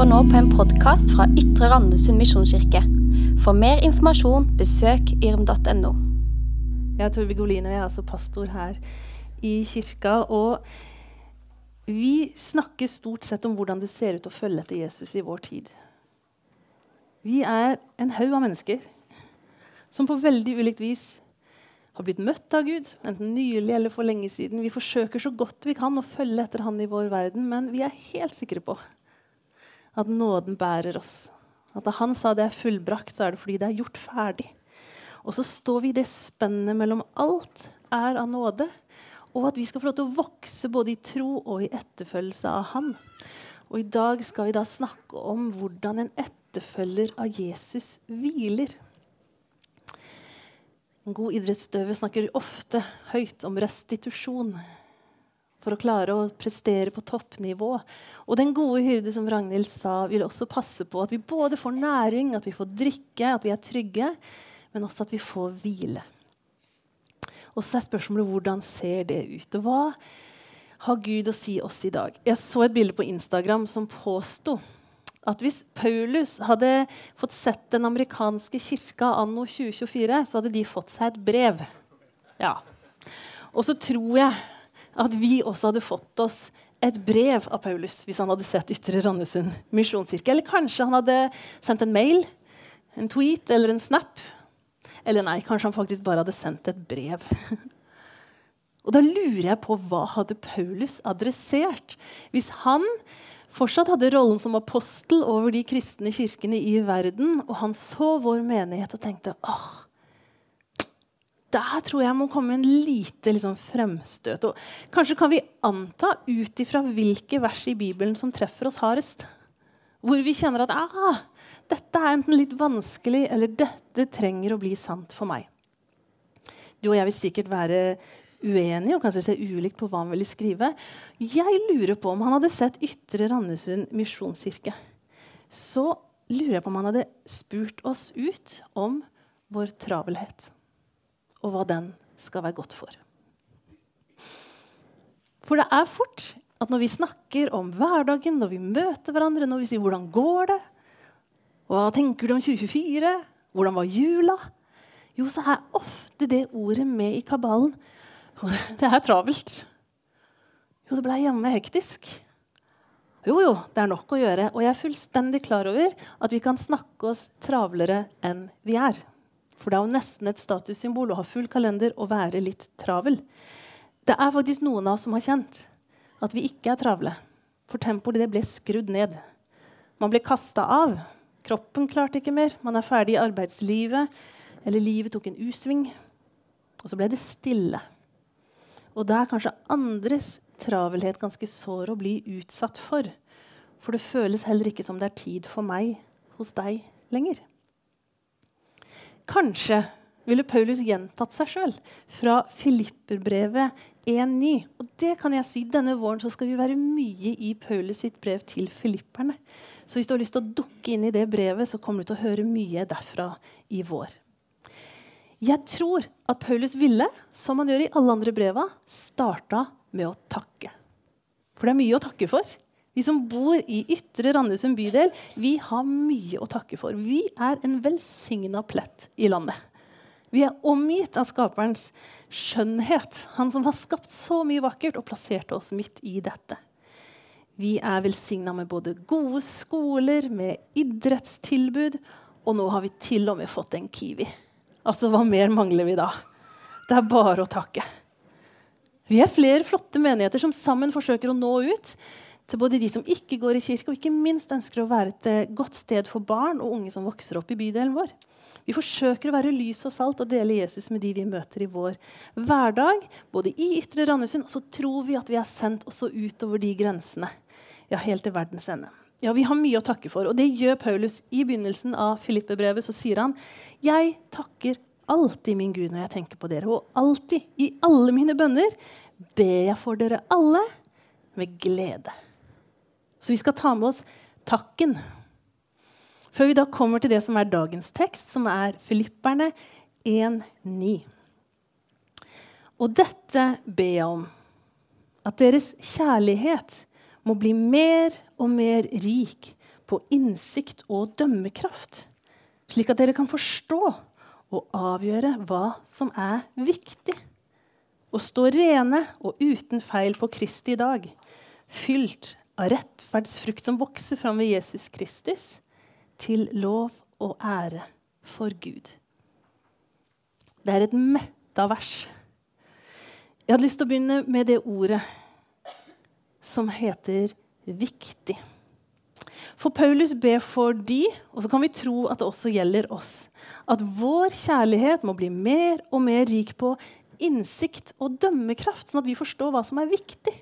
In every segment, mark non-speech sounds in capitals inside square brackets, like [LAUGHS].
hører nå på en podkast fra Ytre Randesund misjonskirke. For mer informasjon, besøk yrm.no. Jeg er Torvig Olin, og jeg er altså pastor her i kirka. Og vi snakker stort sett om hvordan det ser ut å følge etter Jesus i vår tid. Vi er en haug av mennesker som på veldig ulikt vis har blitt møtt av Gud, enten nylig eller for lenge siden. Vi forsøker så godt vi kan å følge etter Han i vår verden, men vi er helt sikre på at nåden bærer oss. At da han sa det er fullbrakt, så er det fordi det er gjort ferdig. Og så står vi i det spennet mellom alt er av nåde, og at vi skal få lov til å vokse både i tro og i etterfølgelse av Han. Og i dag skal vi da snakke om hvordan en etterfølger av Jesus hviler. En god idrettsutøver snakker ofte høyt om restitusjon for å klare å prestere på toppnivå. Og den gode hyrde som Ragnhild sa, vil også passe på at vi både får næring, at vi får drikke, at vi er trygge, men også at vi får hvile. Og så er spørsmålet hvordan ser det ut? Og hva har Gud å si oss i dag? Jeg så et bilde på Instagram som påsto at hvis Paulus hadde fått sett den amerikanske kirka anno 2024, så hadde de fått seg et brev. Ja. Og så tror jeg at vi også hadde fått oss et brev av Paulus hvis han hadde sett Ytre Randesund misjonskirke. Eller kanskje han hadde sendt en mail, en tweet eller en snap. Eller nei, kanskje han faktisk bare hadde sendt et brev. [LAUGHS] Og da lurer jeg på hva hadde Paulus adressert hvis han fortsatt hadde rollen som apostel over de kristne kirkene i verden, og han så vår menighet og tenkte åh, der tror jeg må komme en lite liksom, fremstøt. Og kanskje kan vi anta ut ifra hvilke vers i Bibelen som treffer oss hardest. Hvor vi kjenner at ah, dette er enten litt vanskelig, eller dette trenger å bli sant for meg. Du og jeg vil sikkert være uenige og kanskje se ulikt på hva han ville skrive. Jeg lurer på om han hadde sett Ytre Randesund misjonskirke. Så lurer jeg på om han hadde spurt oss ut om vår travelhet og hva den skal være godt for. For det er fort at når vi snakker om hverdagen, når vi møter hverandre, når vi sier 'hvordan går det', 'hva tenker du om 2024', 'hvordan var jula', jo, så er ofte det ordet med i kabalen. [LAUGHS] Det er travelt. Jo, det ble hjemme hektisk. Jo, jo, det er nok å gjøre. Og jeg er fullstendig klar over at vi kan snakke oss travlere enn vi er. For det er jo nesten et statussymbol å ha full kalender og være litt travel. Det er faktisk noen av oss som har kjent at vi ikke er travle. For tempoet ble skrudd ned. Man ble kasta av. Kroppen klarte ikke mer. Man er ferdig i arbeidslivet. Eller livet tok en U-sving. Og så ble det stille. Og det er kanskje andres travelhet ganske sår å bli utsatt for. For det føles heller ikke som det er tid for meg hos deg lenger. Kanskje ville Paulus gjentatt seg sjøl fra Filipperbrevet 1,9. Og det kan jeg si, denne våren så skal vi være mye i Paulus sitt brev til filipperne. Så hvis du har lyst til å dukke inn i det brevet, så kommer du til å høre mye derfra i vår. Jeg tror at Paulus ville, som han gjør i alle andre breva, starta med å takke. For det er mye å takke for. Vi som bor i Ytre Randesund bydel, vi har mye å takke for. Vi er en velsigna plett i landet. Vi er omgitt av skaperens skjønnhet, han som har skapt så mye vakkert og plasserte oss midt i dette. Vi er velsigna med både gode skoler, med idrettstilbud, og nå har vi til og med fått en Kiwi. Altså, Hva mer mangler vi da? Det er bare å takke. Vi er flere flotte menigheter som sammen forsøker å nå ut til både de som ikke går i kirke, og ikke minst ønsker å være et eh, godt sted for barn og unge som vokser opp i bydelen vår. Vi forsøker å være lys og salt og dele Jesus med de vi møter i vår hverdag. både i Ytre Randesund, og så tror vi at vi er sendt også utover de grensene. Ja, helt til verdens ende. Ja, Vi har mye å takke for, og det gjør Paulus i begynnelsen av Filippe-brevet. Så sier han, 'Jeg takker alltid min Gud når jeg tenker på dere', og alltid, i alle mine bønner, ber jeg for dere alle med glede. Så vi skal ta med oss takken. Før vi da kommer til det som er dagens tekst, som er Filipperne 1,9. Og dette ber jeg om, at deres kjærlighet må bli mer og mer rik på innsikt og dømmekraft, slik at dere kan forstå og avgjøre hva som er viktig. Og stå rene og uten feil på Kristi dag, fylt av rettferdsfrukt som vokser fram ved Jesus Kristus, til lov og ære for Gud. Det er et metta vers. Jeg hadde lyst til å begynne med det ordet som heter 'viktig'. For Paulus ber for de, og så kan vi tro at det også gjelder oss, at vår kjærlighet må bli mer og mer rik på innsikt og dømmekraft, sånn at vi forstår hva som er viktig.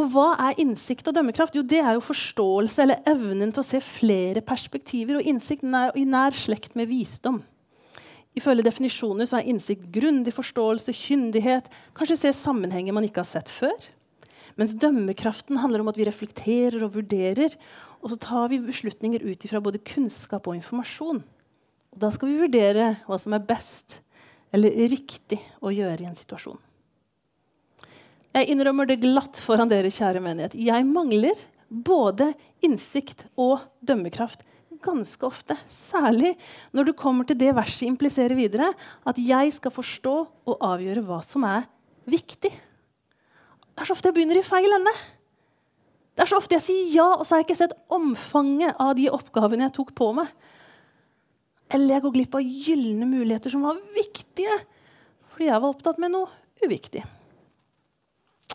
Og hva er innsikt og dømmekraft? Jo, Det er jo forståelse eller evnen til å se flere perspektiver. Og innsikten er i nær slekt med visdom. Ifølge definisjoner så er innsikt grundig forståelse, kyndighet, kanskje se sammenhenger man ikke har sett før. Mens dømmekraften handler om at vi reflekterer og vurderer. Og så tar vi beslutninger ut fra både kunnskap og informasjon. Og da skal vi vurdere hva som er best eller riktig å gjøre i en situasjon. Jeg innrømmer det glatt foran dere, kjære menighet. Jeg mangler både innsikt og dømmekraft ganske ofte. Særlig når du kommer til det verset impliserer videre, at jeg skal forstå og avgjøre hva som er viktig. Det er så ofte jeg begynner i feil ende. Det er så ofte jeg sier ja, og så har jeg ikke sett omfanget av de oppgavene jeg tok på meg. Eller jeg går glipp av gylne muligheter som var viktige fordi jeg var opptatt med noe uviktig.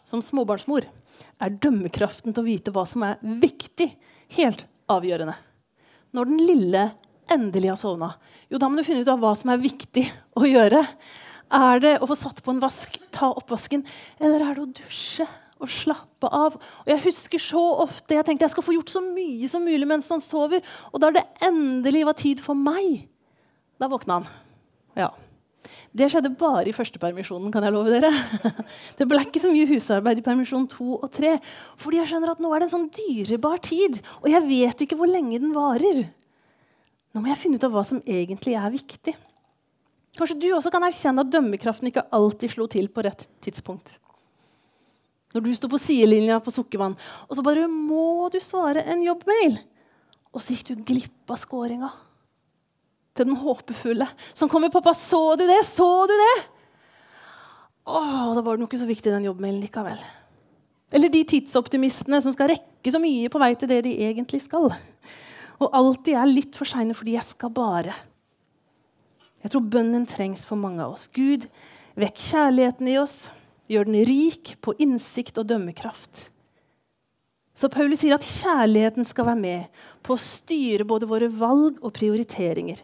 Som småbarnsmor er dømmekraften til å vite hva som er viktig, helt avgjørende. Når den lille endelig har sovna, jo, da må du finne ut av hva som er viktig å gjøre. Er det å få satt på en vask, ta oppvasken, eller er det å dusje og slappe av? Og Jeg husker så ofte jeg tenkte jeg skal få gjort så mye som mulig mens han sover. Og da det endelig var tid for meg, da våkna han. Ja. Det skjedde bare i første permisjonen. kan jeg love dere. [LAUGHS] Det ble ikke så mye husarbeid i permisjon to og tre. Fordi jeg skjønner at nå er det en sånn dyrebar tid, og jeg vet ikke hvor lenge den varer. Nå må jeg finne ut av hva som egentlig er viktig. Kanskje du også kan erkjenne at dømmekraften ikke alltid slo til på rett tidspunkt. Når du sto på sidelinja på Sukkervann, og så bare må du svare en jobbmail. Og så gikk du glipp av skåringa til den håpefulle som kommer. 'Pappa, så du det? Så du det?' Åh, da var det nok ikke så viktig, den jobbmailen likevel. Eller de tidsoptimistene som skal rekke så mye på vei til det de egentlig skal. Og alltid er litt for seine fordi 'jeg skal bare'. Jeg tror bønnen trengs for mange av oss. Gud, vekk kjærligheten i oss. Gjør den rik på innsikt og dømmekraft. Så Paulus sier at kjærligheten skal være med på å styre både våre valg og prioriteringer.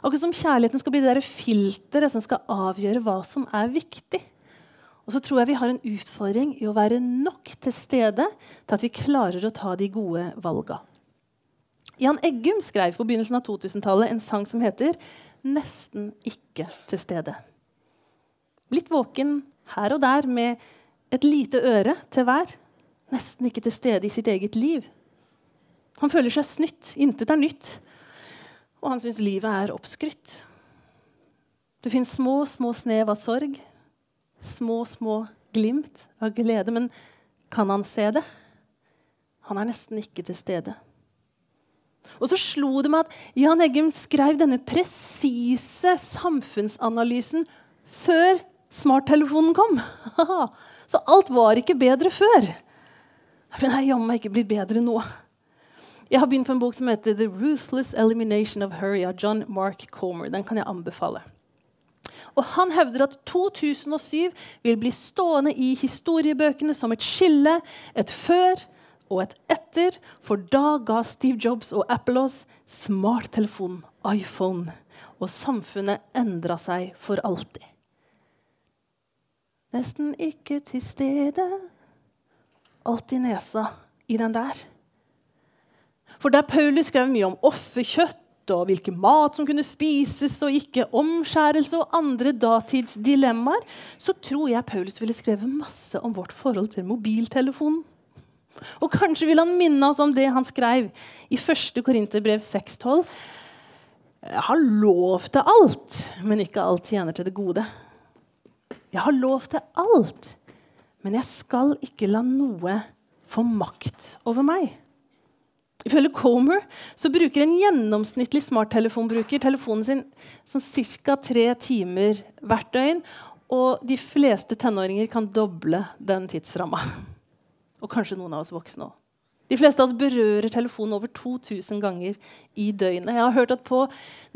Akkurat som kjærligheten skal bli det filteret som skal avgjøre hva som er viktig. Og så tror jeg vi har en utfordring i å være nok til stede til at vi klarer å ta de gode valga. Jan Eggum skrev på begynnelsen av 2000-tallet en sang som heter nesten ikke til stede. Blitt våken her og der med et lite øre til hver. Nesten ikke til stede i sitt eget liv. Han føler seg snytt. Intet er nytt. Og han syns livet er oppskrytt. Det fins små, små snev av sorg. Små, små glimt av glede. Men kan han se det? Han er nesten ikke til stede. Og så slo det meg at Jan Eggum skrev denne presise samfunnsanalysen før smarttelefonen kom. [LAUGHS] så alt var ikke bedre før. Men det er jammen ikke blitt bedre nå. Jeg har begynt på en bok som heter The Ruthless Elimination of Hurry av John Mark Comer. Den kan jeg anbefale. Og Han hevder at 2007 vil bli stående i historiebøkene som et skille, et før og et etter, for da ga Steve Jobs og Apple oss smarttelefonen iPhone. Og samfunnet endra seg for alltid. Nesten ikke til stede. Alt i nesa i den der. For der Paulus skrev mye om offerkjøtt og hvilken mat som kunne spises og ikke, omskjærelse og andre datidsdilemmaer, så tror jeg Paulus ville skrevet masse om vårt forhold til mobiltelefonen. Og kanskje vil han minne oss om det han skrev i 1. Korinterbrev 6,12. Jeg har lov til alt, men ikke alt tjener til det gode. Jeg har lov til alt, men jeg skal ikke la noe få makt over meg. Ifølge Comer så bruker en gjennomsnittlig smarttelefonbruker telefonen sin sånn ca. tre timer hvert døgn. Og de fleste tenåringer kan doble den tidsramma. Og kanskje noen av oss voksne òg. De fleste av oss berører telefonen over 2000 ganger i døgnet. Jeg har hørt at På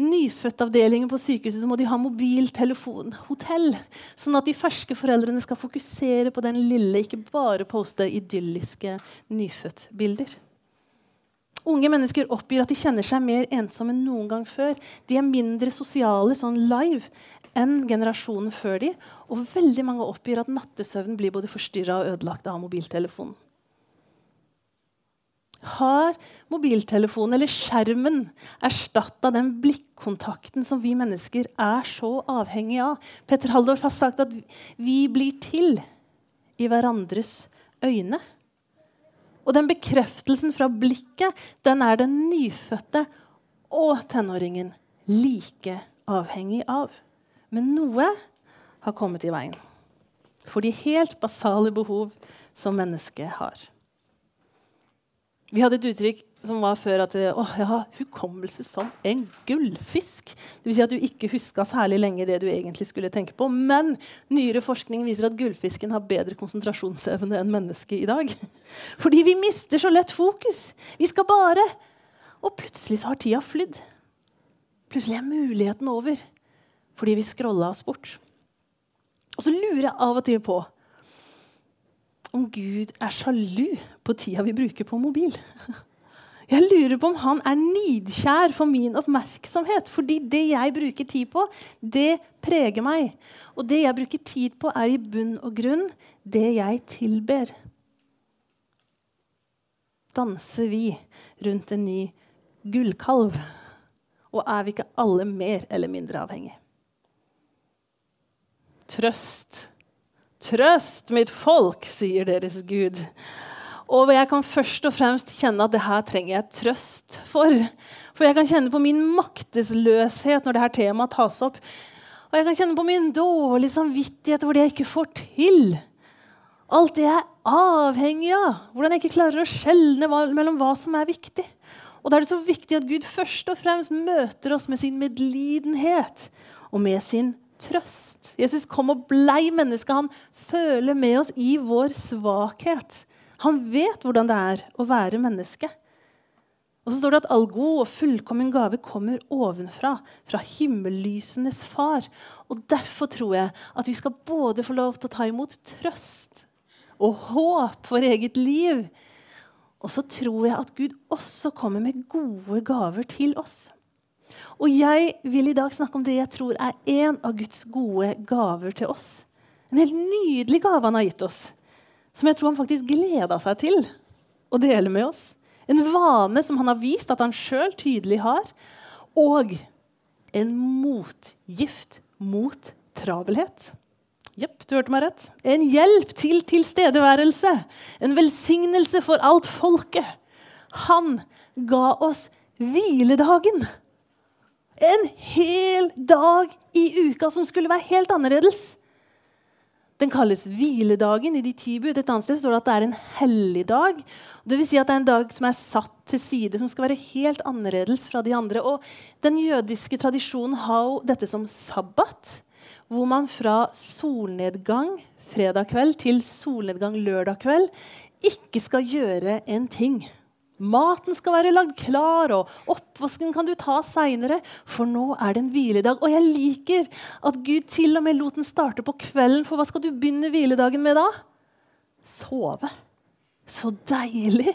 nyfødtavdelingen på sykehuset så må de ha mobiltelefonhotell, sånn at de ferske foreldrene skal fokusere på den lille, ikke bare poste idylliske nyfødtbilder. Unge mennesker oppgir at de kjenner seg mer ensomme enn noen gang før. De er mindre sosiale sånn live enn generasjonen før de, og veldig mange oppgir at nattesøvnen blir både forstyrra og ødelagt av mobiltelefonen. Har mobiltelefonen eller skjermen erstatta den blikkontakten som vi mennesker er så avhengig av? Petter Haldorf har sagt at vi blir til i hverandres øyne. Og den bekreftelsen fra blikket den er den nyfødte og tenåringen like avhengig av. Men noe har kommet i veien for de helt basale behov som mennesket har. Vi hadde et uttrykk som var før at å, jeg har hukommelse som en gullfisk. Vil si at du ikke huska særlig lenge det du egentlig skulle tenke på. Men nyere forskning viser at gullfisken har bedre konsentrasjonsevne enn mennesket i dag. [LAUGHS] Fordi vi mister så lett fokus. Vi skal bare Og plutselig så har tida flydd. Plutselig er muligheten over fordi vi scrolla oss bort. Og så lurer jeg av og til på om Gud er sjalu på tida vi bruker på mobil. [LAUGHS] Jeg lurer på om han er nidkjær for min oppmerksomhet. Fordi det jeg bruker tid på, det preger meg. Og det jeg bruker tid på, er i bunn og grunn det jeg tilber. Danser vi rundt en ny gullkalv? Og er vi ikke alle mer eller mindre avhengige? Trøst Trøst mitt folk, sier deres Gud. Og jeg kan først og fremst kjenne at det her trenger jeg trøst for. For jeg kan kjenne på min maktesløshet når dette temaet tas opp. Og jeg kan kjenne på min dårlige samvittighet over det jeg ikke får til. Alt det jeg er avhengig av. Hvordan jeg ikke klarer å skjelne mellom hva som er viktig. Og da er det så viktig at Gud først og fremst møter oss med sin medlidenhet og med sin trøst. Jesus kom og blei menneske. Han føler med oss i vår svakhet. Han vet hvordan det er å være menneske. Og så står det at all god og fullkommen gave kommer ovenfra, fra himmellysenes far. Og Derfor tror jeg at vi skal både få lov til å ta imot trøst og håp for eget liv. Og så tror jeg at Gud også kommer med gode gaver til oss. Og jeg vil i dag snakke om det jeg tror er en av Guds gode gaver til oss. En helt nydelig gave han har gitt oss, som jeg tror han faktisk gleda seg til å dele med oss. En vane som han har vist at han sjøl tydelig har. Og en motgift mot travelhet. Jepp, du hørte meg rett. En hjelp til tilstedeværelse. En velsignelse for alt folket. Han ga oss hviledagen. En hel dag i uka som skulle være helt annerledes. Den kalles hviledagen i de ti bud. Et annet sted står det at det er en helligdag. Det vil si at det er en dag som er satt til side, som skal være helt annerledes fra de andre. Og Den jødiske tradisjonen har jo dette som sabbat, hvor man fra solnedgang fredag kveld til solnedgang lørdag kveld ikke skal gjøre en ting. Maten skal være lagd klar, og oppvasken kan du ta seinere. For nå er det en hviledag. Og jeg liker at Gud til og med lot den starte på kvelden. For hva skal du begynne hviledagen med da? Sove. Så deilig!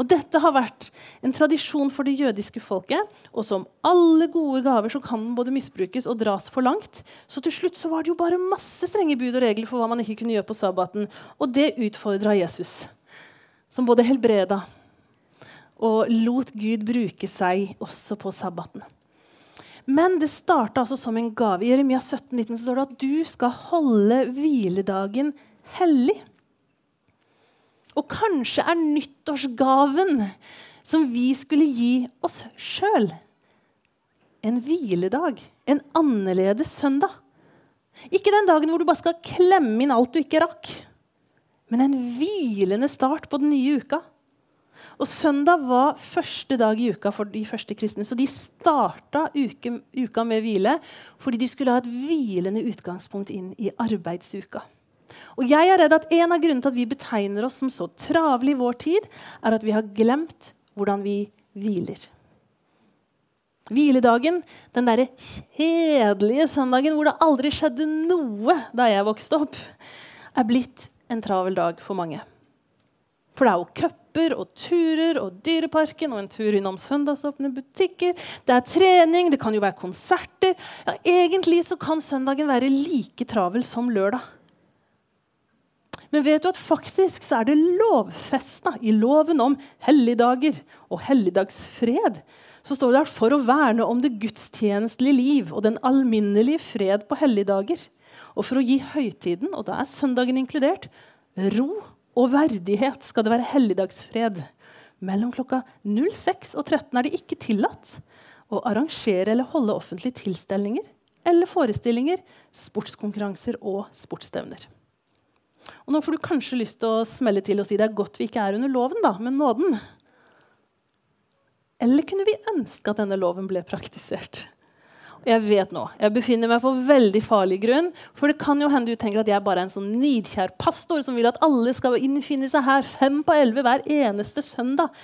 Og Dette har vært en tradisjon for det jødiske folket. Og som alle gode gaver så kan den både misbrukes og dras for langt. Så til slutt så var det jo bare masse strenge bud og regler for hva man ikke kunne gjøre på sabbaten. Og det utfordra Jesus som både helbreda og lot Gud bruke seg også på sabbaten. Men det starta altså som en gave. I Jeremia 17, 19 så står det at du skal holde hviledagen hellig. Og kanskje er nyttårsgaven som vi skulle gi oss sjøl, en hviledag. En annerledes søndag. Ikke den dagen hvor du bare skal klemme inn alt du ikke rakk men en hvilende start på den nye uka. Og søndag var første dag i uka for de første kristne. Så de starta uke, uka med hvile fordi de skulle ha et hvilende utgangspunkt inn i arbeidsuka. Og jeg er redd at En av grunnene til at vi betegner oss som så travle i vår tid, er at vi har glemt hvordan vi hviler. Hviledagen, den derre kjedelige søndagen hvor det aldri skjedde noe da jeg vokste opp, er blitt en travel dag for mange. For det er jo cuper og turer og Dyreparken og en tur innom søndagsåpne butikker. Det er trening, det kan jo være konserter. Ja, Egentlig så kan søndagen være like travel som lørdag. Men vet du at faktisk så er det lovfesta i loven om helligdager og helligdagsfred. Så står det her for å verne om det gudstjenestelige liv og den alminnelige fred på helligdager. Og for å gi høytiden, og da er søndagen inkludert, ro og verdighet skal det være helligdagsfred. Mellom klokka 06 og 13 er det ikke tillatt å arrangere eller holde offentlige tilstelninger eller forestillinger, sportskonkurranser og sportsstevner. Og nå får du kanskje lyst til å smelle til og si det er godt vi ikke er under loven, da, men nåden. Eller kunne vi ønske at denne loven ble praktisert? Jeg vet nå, jeg befinner meg på veldig farlig grunn. For det kan jo hende du tenker at jeg bare er en sånn nidkjær pastor som vil at alle skal innfinne seg her fem på elleve hver eneste søndag.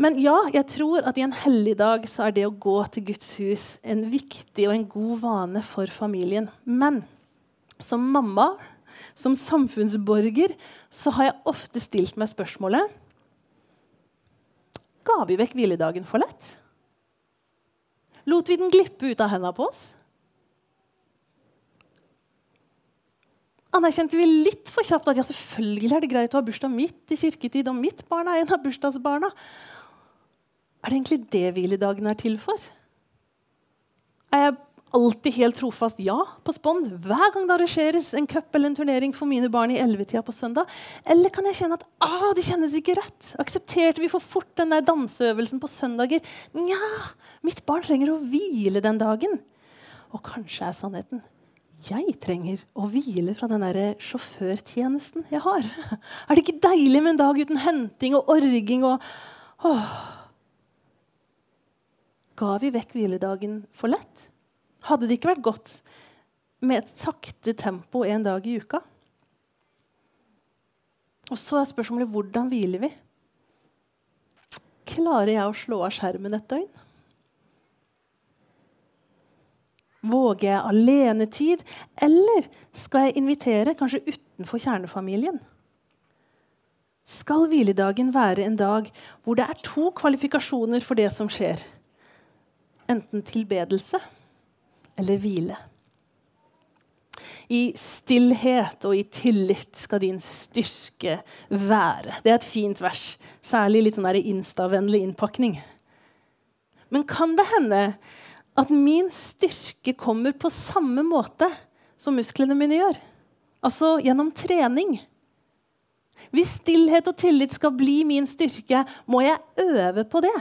Men ja, jeg tror at i en helligdag så er det å gå til Guds hus en viktig og en god vane for familien. Men som mamma som samfunnsborger så har jeg ofte stilt meg spørsmålet Ga vi vekk hviledagen for lett? Lot vi den glippe ut av hendene på oss? Anerkjente vi litt for kjapt at ja, selvfølgelig er det greit å ha bursdag midt i kirketid, og mitt barn er en av bursdagsbarna? Er det egentlig det hviledagen er til for? Er jeg alltid helt trofast ja på spond hver gang det arrangeres en cup eller en turnering for mine barn i ellevetida på søndag? Eller kan jeg kjenne at ah, det kjennes ikke rett? Aksepterte vi for fort den der danseøvelsen på søndager? Nja, mitt barn trenger å hvile den dagen. Og kanskje er sannheten jeg trenger å hvile fra den der sjåførtjenesten jeg har. [LAUGHS] Er det ikke deilig med en dag uten henting og orging og åh. Ga vi vekk hviledagen for lett? Hadde det ikke vært godt med et sakte tempo en dag i uka? Og så er spørsmålet hvordan hviler vi? Klarer jeg å slå av skjermen et døgn? Våger jeg alenetid, eller skal jeg invitere, kanskje utenfor kjernefamilien? Skal hviledagen være en dag hvor det er to kvalifikasjoner for det som skjer? Enten tilbedelse eller hvile. I stillhet og i tillit skal din styrke være. Det er et fint vers. Særlig litt sånn instavennlig innpakning. Men kan det hende at min styrke kommer på samme måte som musklene mine gjør? Altså gjennom trening. Hvis stillhet og tillit skal bli min styrke, må jeg øve på det.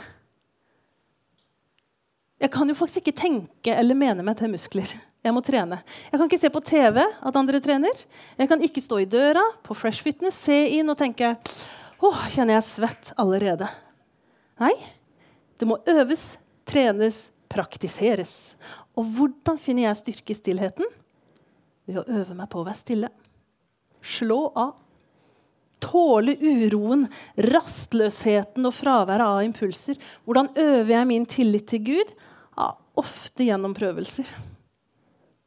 Jeg kan jo faktisk ikke tenke eller mene meg til muskler. Jeg må trene. Jeg kan ikke se på TV at andre trener. Jeg kan ikke stå i døra på Fresh Fitness, se inn og tenke åh, kjenner jeg svett allerede. Nei, det må øves, trenes, praktiseres. Og hvordan finner jeg styrke i stillheten? Ved å øve meg på å være stille. Slå av. Tåle uroen, rastløsheten og fraværet av impulser. Hvordan øver jeg min tillit til Gud? Ofte gjennom prøvelser.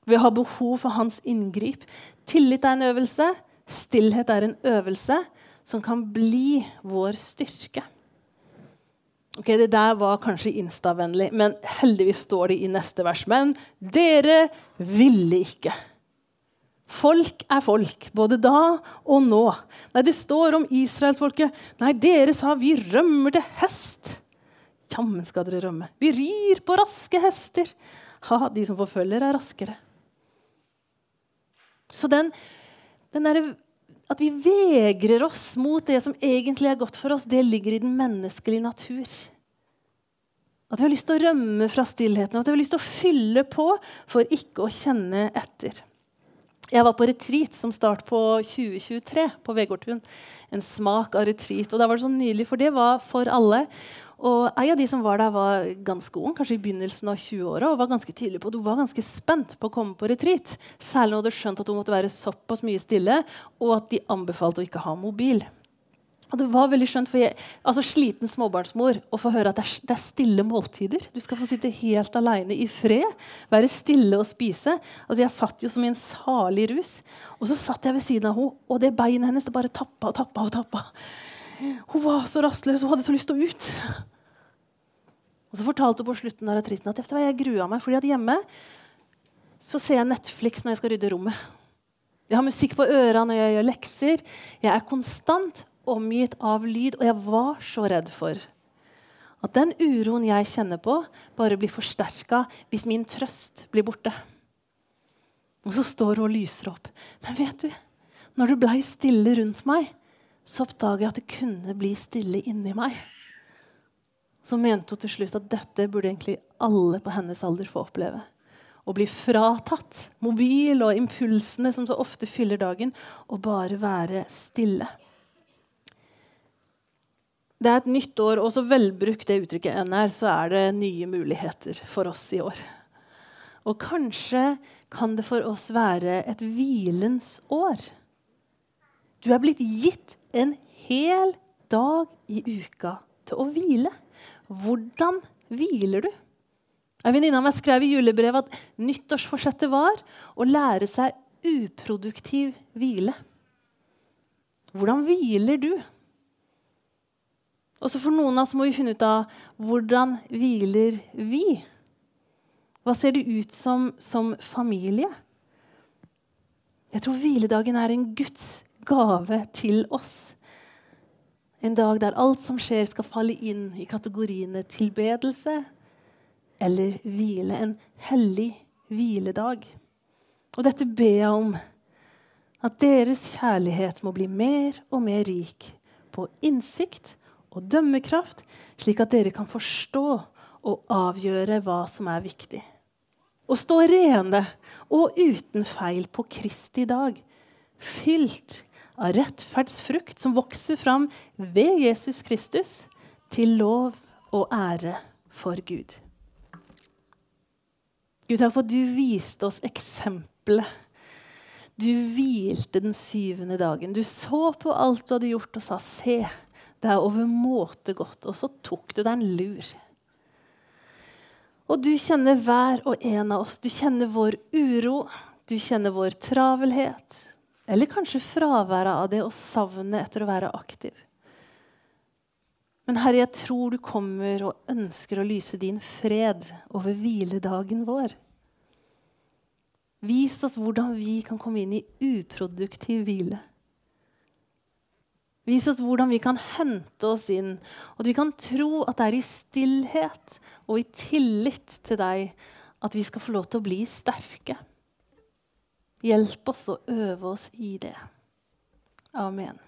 Vi har behov for hans inngrip. Tillit er en øvelse. Stillhet er en øvelse som kan bli vår styrke. Ok, Det der var kanskje instavennlig, men heldigvis står det i neste vers. Men dere ville ikke. Folk er folk, både da og nå. Nei, Det står om israelsfolket. Nei, dere sa vi rømmer til hest. Jammen skal dere rømme. Vi rir på raske hester. Ha, de som forfølger, er raskere. Så den, den der, at vi vegrer oss mot det som egentlig er godt for oss, det ligger i den menneskelige natur. At vi har lyst til å rømme fra stillheten, at vi har lyst til å fylle på for ikke å kjenne etter. Jeg var på retreat som start på 2023 på Vegårtun. En smak av retreat. Og da var det så nydelig, for det var for alle. Og en av de som var der, var ganske ung, kanskje i begynnelsen av 20-åra, og var ganske tydelig på at hun var ganske spent på å komme på retreat. Særlig når hun hadde skjønt at hun måtte være såpass mye stille, og at de anbefalte å ikke ha mobil. Og det var veldig skjønt, for jeg, altså Sliten småbarnsmor å få høre at det er, det er, stille måltider. Du skal få sitte helt alene i fred, være stille og spise. Altså Jeg satt jo som i en salig rus. Og så satt jeg ved siden av henne, og det beinet hennes det bare tappa og tappa. og tappa. Hun var så rastløs, hun hadde så lyst til å ut. Så fortalte hun på slutten av retriten at jeg grua meg. fordi at hjemme så ser jeg Netflix når jeg skal rydde rommet. Jeg har musikk på ørene når jeg gjør lekser. Jeg er konstant omgitt av lyd, og jeg var så redd for at den uroen jeg kjenner på, bare blir forsterka hvis min trøst blir borte. Og så står hun og lyser opp. Men vet du, når det blei stille rundt meg, så oppdaga jeg at det kunne bli stille inni meg. Så mente hun til slutt at dette burde egentlig alle på hennes alder få oppleve. Å bli fratatt mobil og impulsene som så ofte fyller dagen, og bare være stille. Det er et nytt år, og så velbrukt det uttrykket enn er, så er det nye muligheter for oss i år. Og kanskje kan det for oss være et hvilens år. Du er blitt gitt en hel dag i uka til å hvile. Hvordan hviler du? En venninne av meg skrev i julebrevet at nyttårsforsettet var å lære seg uproduktiv hvile. Hvordan hviler du? Og så for noen av oss må vi finne ut av hvordan hviler vi? Hva ser det ut som som familie? Jeg tror hviledagen er en Guds gave til oss. En dag der alt som skjer, skal falle inn i kategoriene tilbedelse eller hvile. En hellig hviledag. Og dette ber jeg om. At deres kjærlighet må bli mer og mer rik på innsikt og dømmekraft, slik at dere kan forstå og avgjøre hva som er viktig. Å stå rene og uten feil på Kristi dag, fylt av rettferdsfrukt som vokser fram ved Jesus Kristus, til lov og ære for Gud. Gud, takk for at du viste oss eksempelet. Du hvilte den syvende dagen. Du så på alt du hadde gjort, og sa 'se'. Det er overmåte godt. Og så tok du deg en lur. Og du kjenner hver og en av oss. Du kjenner vår uro, du kjenner vår travelhet. Eller kanskje fraværet av det og savnet etter å være aktiv. Men Herre, jeg tror du kommer og ønsker å lyse din fred over hviledagen vår. Vis oss hvordan vi kan komme inn i uproduktiv hvile. Vis oss hvordan vi kan hente oss inn, og at vi kan tro at det er i stillhet og i tillit til deg at vi skal få lov til å bli sterke. Hjelp oss å øve oss i det. Amen.